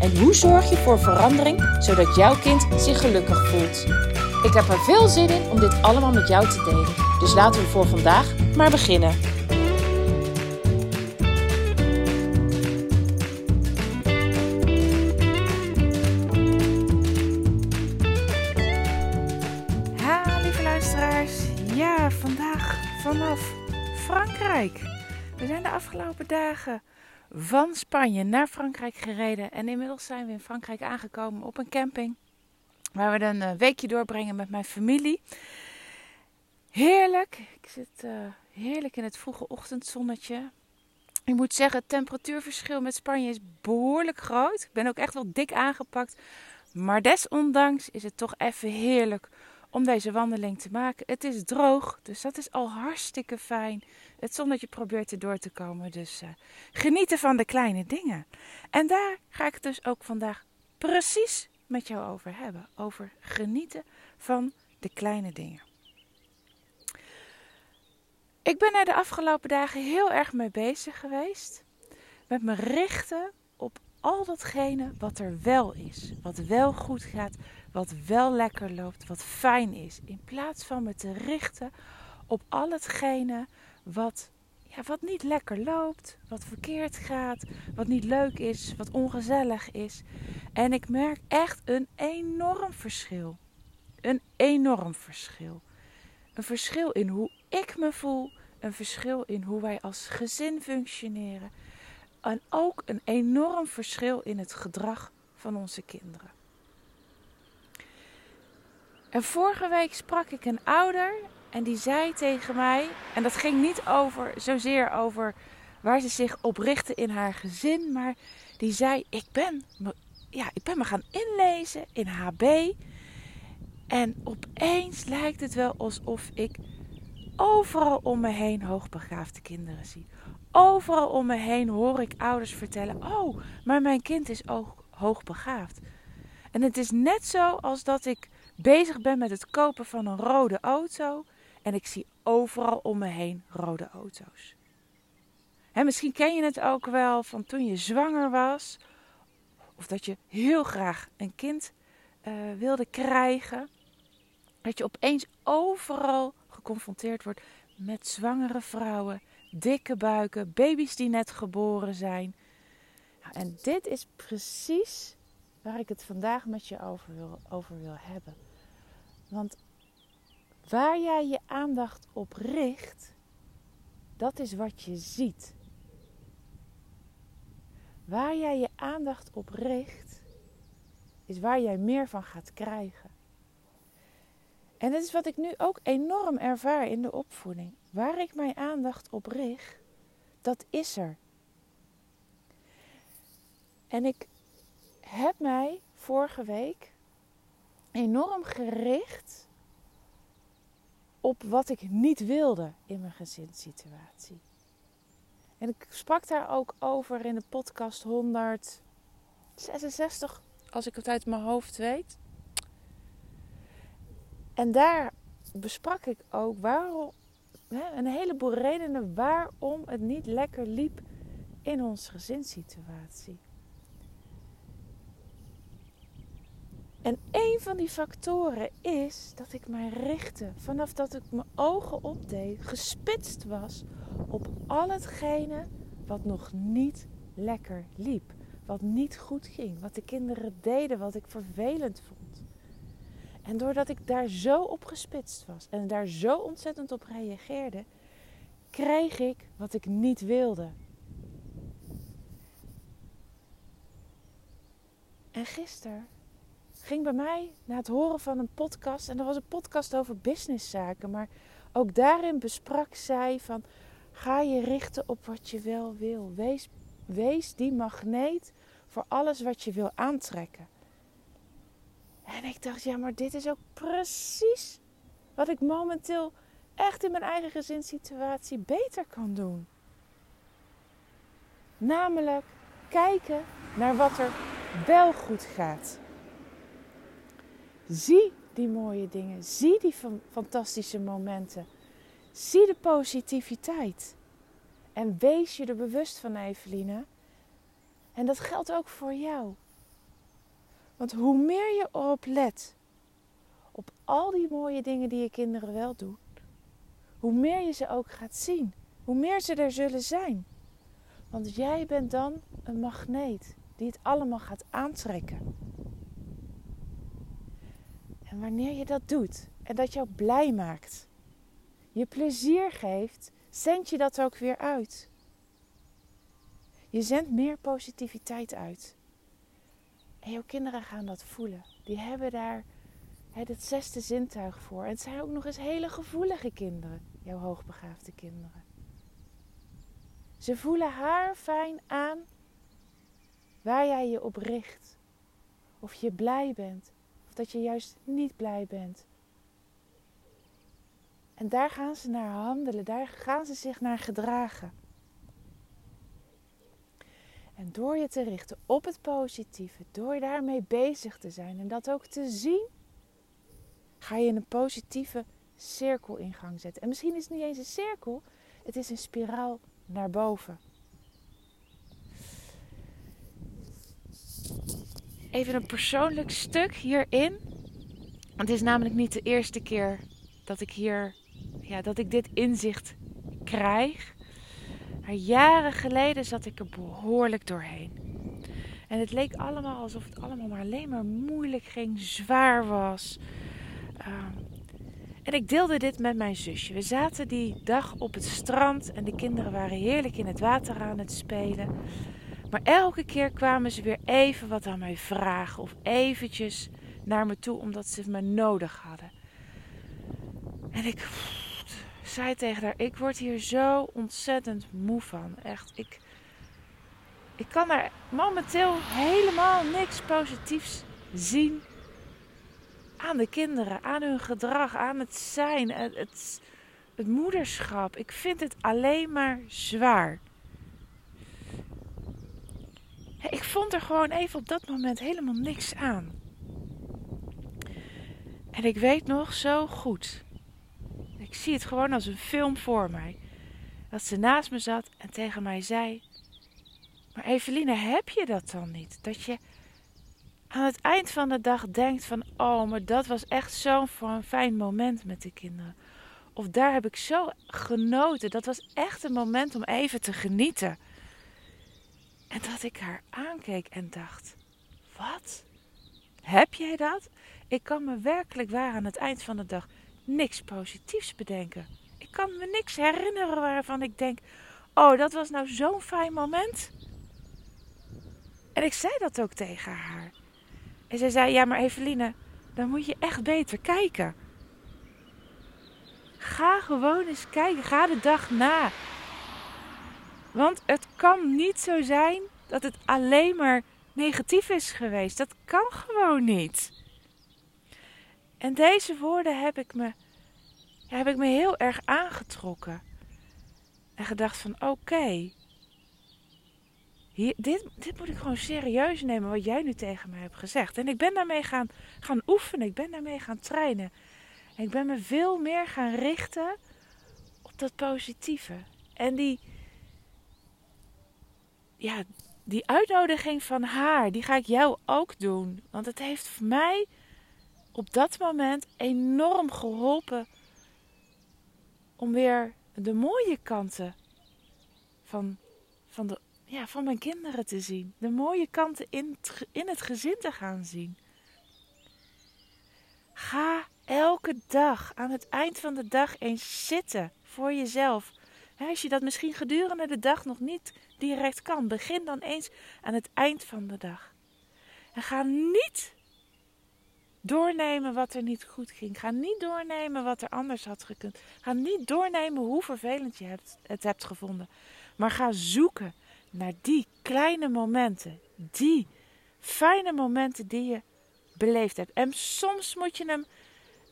En hoe zorg je voor verandering zodat jouw kind zich gelukkig voelt? Ik heb er veel zin in om dit allemaal met jou te delen. Dus laten we voor vandaag maar beginnen. Ha, lieve luisteraars. Ja, vandaag vanaf Frankrijk. We zijn de afgelopen dagen van Spanje naar Frankrijk gereden. En inmiddels zijn we in Frankrijk aangekomen op een camping. Waar we een eh, weekje doorbrengen met mijn familie. Heerlijk. Ik zit uh, heerlijk in het vroege ochtendzonnetje. Ik moet zeggen, het temperatuurverschil met Spanje is behoorlijk groot. Ik ben ook echt wel dik aangepakt. Maar desondanks is het toch even heerlijk om deze wandeling te maken. Het is droog, dus dat is al hartstikke fijn. Het zonnetje probeert er door te komen, dus uh, genieten van de kleine dingen. En daar ga ik het dus ook vandaag precies met jou over hebben. Over genieten van de kleine dingen. Ik ben er de afgelopen dagen heel erg mee bezig geweest. Met me richten op al datgene wat er wel is. Wat wel goed gaat, wat wel lekker loopt, wat fijn is. In plaats van me te richten op al hetgene wat, ja, wat niet lekker loopt, wat verkeerd gaat, wat niet leuk is, wat ongezellig is. En ik merk echt een enorm verschil. Een enorm verschil. Een verschil in hoe ik me voel, een verschil in hoe wij als gezin functioneren. En ook een enorm verschil in het gedrag van onze kinderen. En vorige week sprak ik een ouder en die zei tegen mij, en dat ging niet over, zozeer over waar ze zich op richtte in haar gezin, maar die zei: Ik ben me, ja, ik ben me gaan inlezen in HB. En opeens lijkt het wel alsof ik overal om me heen hoogbegaafde kinderen zie. Overal om me heen hoor ik ouders vertellen: Oh, maar mijn kind is ook hoogbegaafd. En het is net zo als dat ik bezig ben met het kopen van een rode auto. En ik zie overal om me heen rode auto's. En misschien ken je het ook wel van toen je zwanger was. Of dat je heel graag een kind uh, wilde krijgen. Dat je opeens overal geconfronteerd wordt met zwangere vrouwen, dikke buiken, baby's die net geboren zijn. Nou, en dit is precies waar ik het vandaag met je over over wil hebben. Want waar jij je aandacht op richt, dat is wat je ziet. Waar jij je aandacht op richt, is waar jij meer van gaat krijgen. En dat is wat ik nu ook enorm ervaar in de opvoeding. Waar ik mijn aandacht op richt, dat is er. En ik heb mij vorige week enorm gericht op wat ik niet wilde in mijn gezinssituatie. En ik sprak daar ook over in de podcast 166, als ik het uit mijn hoofd weet. En daar besprak ik ook waarom, een heleboel redenen waarom het niet lekker liep in onze gezinssituatie. En een van die factoren is dat ik mij richtte, vanaf dat ik mijn ogen opdeed, gespitst was op al hetgene wat nog niet lekker liep. Wat niet goed ging, wat de kinderen deden, wat ik vervelend vond. En doordat ik daar zo op gespitst was en daar zo ontzettend op reageerde, kreeg ik wat ik niet wilde. En gisteren ging bij mij na het horen van een podcast. En dat was een podcast over businesszaken. Maar ook daarin besprak zij van... Ga je richten op wat je wel wil. Wees, wees die magneet voor alles wat je wil aantrekken. En ik dacht, ja, maar dit is ook precies wat ik momenteel echt in mijn eigen gezinssituatie beter kan doen. Namelijk kijken naar wat er wel goed gaat. Zie die mooie dingen. Zie die fantastische momenten. Zie de positiviteit. En wees je er bewust van, Eveline. En dat geldt ook voor jou. Want hoe meer je erop let, op al die mooie dingen die je kinderen wel doen, hoe meer je ze ook gaat zien, hoe meer ze er zullen zijn. Want jij bent dan een magneet die het allemaal gaat aantrekken. En wanneer je dat doet en dat jou blij maakt, je plezier geeft, zend je dat ook weer uit. Je zendt meer positiviteit uit. En jouw kinderen gaan dat voelen. Die hebben daar het zesde zintuig voor. En het zijn ook nog eens hele gevoelige kinderen, jouw hoogbegaafde kinderen. Ze voelen haar fijn aan waar jij je op richt. Of je blij bent, dat je juist niet blij bent. En daar gaan ze naar handelen, daar gaan ze zich naar gedragen. En door je te richten op het positieve, door daarmee bezig te zijn en dat ook te zien, ga je een positieve cirkel in gang zetten. En misschien is het niet eens een cirkel, het is een spiraal naar boven. Even een persoonlijk stuk hierin. Het is namelijk niet de eerste keer dat ik hier, ja, dat ik dit inzicht krijg. Maar jaren geleden zat ik er behoorlijk doorheen. En het leek allemaal alsof het allemaal maar alleen maar moeilijk ging, zwaar was. Ehm, en ik deelde dit met mijn zusje. We zaten die dag op het strand en de kinderen waren heerlijk in het water aan het spelen. Maar elke keer kwamen ze weer even wat aan mij vragen of eventjes naar me toe omdat ze me nodig hadden. En ik zei tegen haar: Ik word hier zo ontzettend moe van. Echt, ik, ik kan er momenteel helemaal niks positiefs zien aan de kinderen, aan hun gedrag, aan het zijn, het, het moederschap. Ik vind het alleen maar zwaar. Ik vond er gewoon even op dat moment helemaal niks aan. En ik weet nog zo goed. Ik zie het gewoon als een film voor mij. Dat ze naast me zat en tegen mij zei: Maar Eveline, heb je dat dan niet? Dat je aan het eind van de dag denkt van oh, maar dat was echt zo'n fijn moment met de kinderen. Of daar heb ik zo genoten. Dat was echt een moment om even te genieten. En dat ik haar aankeek en dacht: Wat? Heb jij dat? Ik kan me werkelijk waar aan het eind van de dag niks positiefs bedenken. Ik kan me niks herinneren waarvan ik denk: Oh, dat was nou zo'n fijn moment. En ik zei dat ook tegen haar. En zij zei: Ja, maar Eveline, dan moet je echt beter kijken. Ga gewoon eens kijken. Ga de dag na. Want het kan niet zo zijn dat het alleen maar negatief is geweest. Dat kan gewoon niet. En deze woorden heb ik me, heb ik me heel erg aangetrokken. En gedacht van oké, dit, dit moet ik gewoon serieus nemen wat jij nu tegen me hebt gezegd. En ik ben daarmee gaan, gaan oefenen, ik ben daarmee gaan trainen. En ik ben me veel meer gaan richten op dat positieve. En die, ja, die uitnodiging van haar, die ga ik jou ook doen. Want het heeft voor mij op dat moment enorm geholpen om weer de mooie kanten van, van de ja, van mijn kinderen te zien. De mooie kanten in in het gezin te gaan zien. Ga elke dag aan het eind van de dag eens zitten voor jezelf. Als je dat misschien gedurende de dag nog niet direct kan, begin dan eens aan het eind van de dag. En ga niet doornemen wat er niet goed ging. Ga niet doornemen wat er anders had gekund. Ga niet doornemen hoe vervelend je het hebt gevonden. Maar ga zoeken naar die kleine momenten, die fijne momenten die je beleefd hebt. En soms moet je hem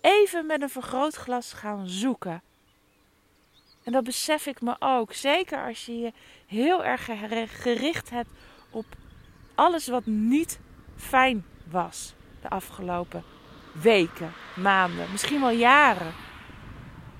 even met een vergrootglas gaan zoeken. En dat besef ik me ook. Zeker als je je heel erg gericht hebt op alles wat niet fijn was de afgelopen weken, maanden, misschien wel jaren.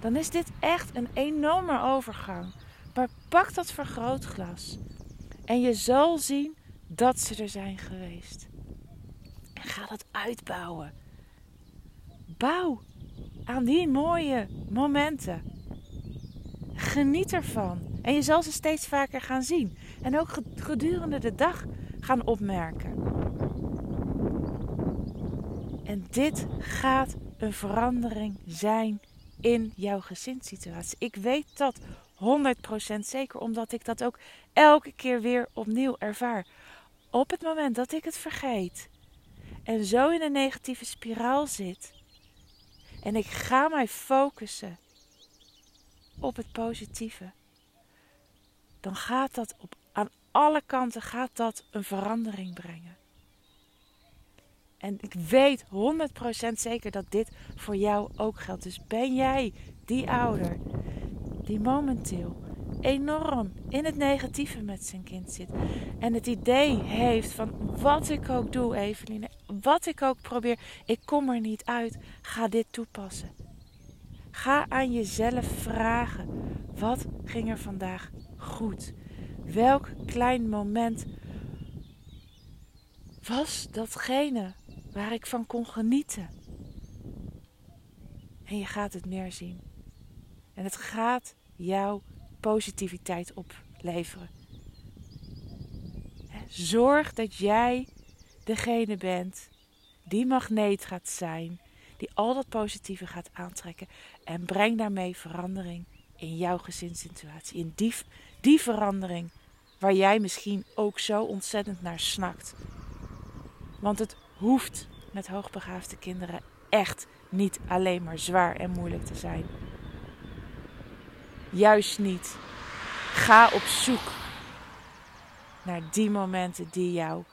Dan is dit echt een enorme overgang. Maar pak dat vergrootglas. En je zal zien dat ze er zijn geweest. En ga dat uitbouwen. Bouw aan die mooie momenten. Geniet ervan. En je zal ze steeds vaker gaan zien. En ook gedurende de dag gaan opmerken. En dit gaat een verandering zijn in jouw gezinssituatie. Ik weet dat 100% zeker, omdat ik dat ook elke keer weer opnieuw ervaar. Op het moment dat ik het vergeet en zo in een negatieve spiraal zit en ik ga mij focussen op het positieve, dan gaat dat op, aan alle kanten gaat dat een verandering brengen. En ik weet 100% zeker dat dit voor jou ook geldt. Dus ben jij die ouder die momenteel enorm in het negatieve met zijn kind zit. En het idee heeft van wat ik ook doe, Eveline, wat ik ook probeer, ik kom er niet uit. Ga dit toepassen. Ga aan jezelf vragen: wat ging er vandaag goed? Welk klein moment was datgene waar ik van kon genieten? En je gaat het meer zien. En het gaat jouw positiviteit opleveren. Zorg dat jij degene bent die magneet gaat zijn, die al dat positieve gaat aantrekken en breng daarmee verandering in jouw gezinssituatie. In die, die verandering waar jij misschien ook zo ontzettend naar snakt. Want het hoeft met hoogbegaafde kinderen echt niet alleen maar zwaar en moeilijk te zijn. Juist niet. Ga op zoek naar die momenten die jou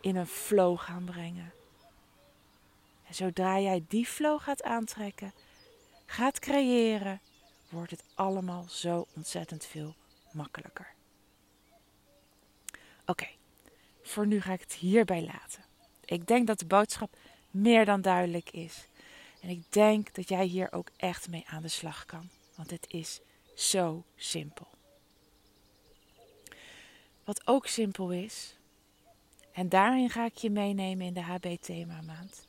in een flow gaan brengen. En zodra jij die flow gaat aantrekken, gaat creëren, wordt het allemaal zo ontzettend veel makkelijker. Oké, voor nu ga ik het hierbij laten. Ik denk dat de boodschap meer dan duidelijk is. En ik denk dat jij hier ook echt mee aan de slag kan. Want het is zo simpel. Wat ook simpel is, en daarin ga ik je meenemen in de HB-thema maand,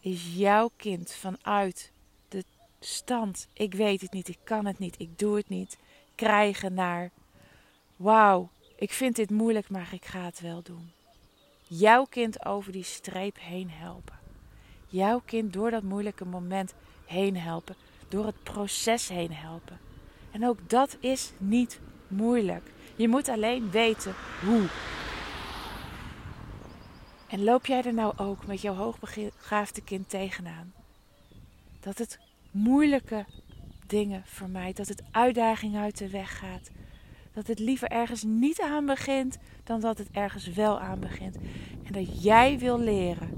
is jouw kind vanuit de stand, ik weet het niet, ik kan het niet, ik doe het niet, krijgen naar, wauw, ik vind dit moeilijk, maar ik ga het wel doen. Jouw kind over die streep heen helpen. Jouw kind door dat moeilijke moment heen helpen, door het proces heen helpen. En ook dat is niet moeilijk. Je moet alleen weten hoe. En loop jij er nou ook met jouw hoogbegaafde kind tegenaan? Dat het moeilijke dingen vermijdt, dat het uitdagingen uit de weg gaat. Dat het liever ergens niet aan begint dan dat het ergens wel aan begint. En dat jij wil leren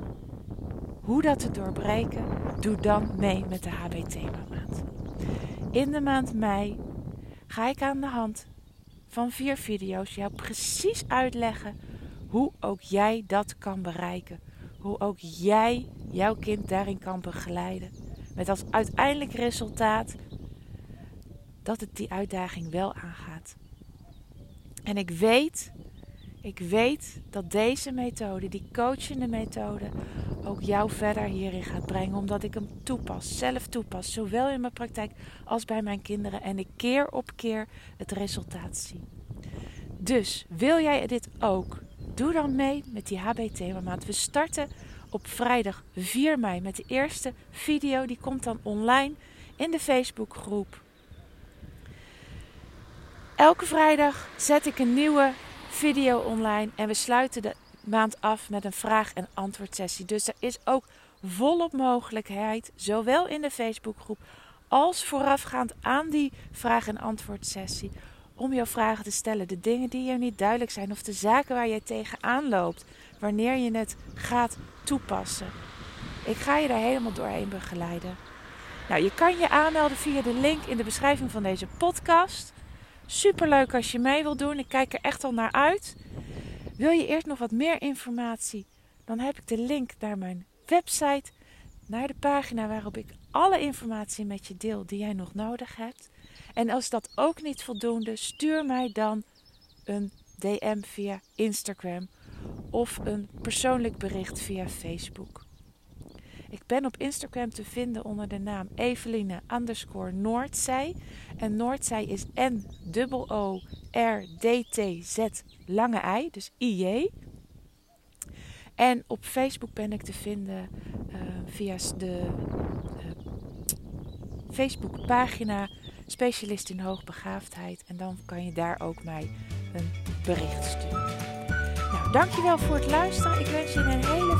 hoe dat te doorbreken, doe dan mee met de HB Thema Maand. In de maand mei ga ik aan de hand van vier video's jou precies uitleggen hoe ook jij dat kan bereiken. Hoe ook jij jouw kind daarin kan begeleiden. Met als uiteindelijk resultaat dat het die uitdaging wel aangaat. En ik weet, ik weet dat deze methode, die coachende methode, ook jou verder hierin gaat brengen. Omdat ik hem toepas, zelf toepas. Zowel in mijn praktijk als bij mijn kinderen. En ik keer op keer het resultaat zie. Dus wil jij dit ook? Doe dan mee met die HB Themamaand. We starten op vrijdag 4 mei met de eerste video. Die komt dan online in de Facebookgroep. Elke vrijdag zet ik een nieuwe video online en we sluiten de maand af met een vraag- en antwoordsessie. Dus er is ook volop mogelijkheid, zowel in de Facebookgroep als voorafgaand aan die vraag- en antwoordsessie, om jouw vragen te stellen. De dingen die je niet duidelijk zijn of de zaken waar je tegenaan loopt. wanneer je het gaat toepassen. Ik ga je daar helemaal doorheen begeleiden. Nou, je kan je aanmelden via de link in de beschrijving van deze podcast. Super leuk als je mee wilt doen. Ik kijk er echt al naar uit. Wil je eerst nog wat meer informatie? Dan heb ik de link naar mijn website, naar de pagina waarop ik alle informatie met je deel die jij nog nodig hebt. En als dat ook niet voldoende, stuur mij dan een DM via Instagram of een persoonlijk bericht via Facebook. Ik ben op Instagram te vinden onder de naam Eveline underscore Noordzij. En Noordzij is N-O-O-R-D-T-Z lange I, dus I-J. En op Facebook ben ik te vinden uh, via de uh, Facebookpagina Specialist in Hoogbegaafdheid. En dan kan je daar ook mij een bericht sturen. Nou, dankjewel voor het luisteren. Ik wens je een hele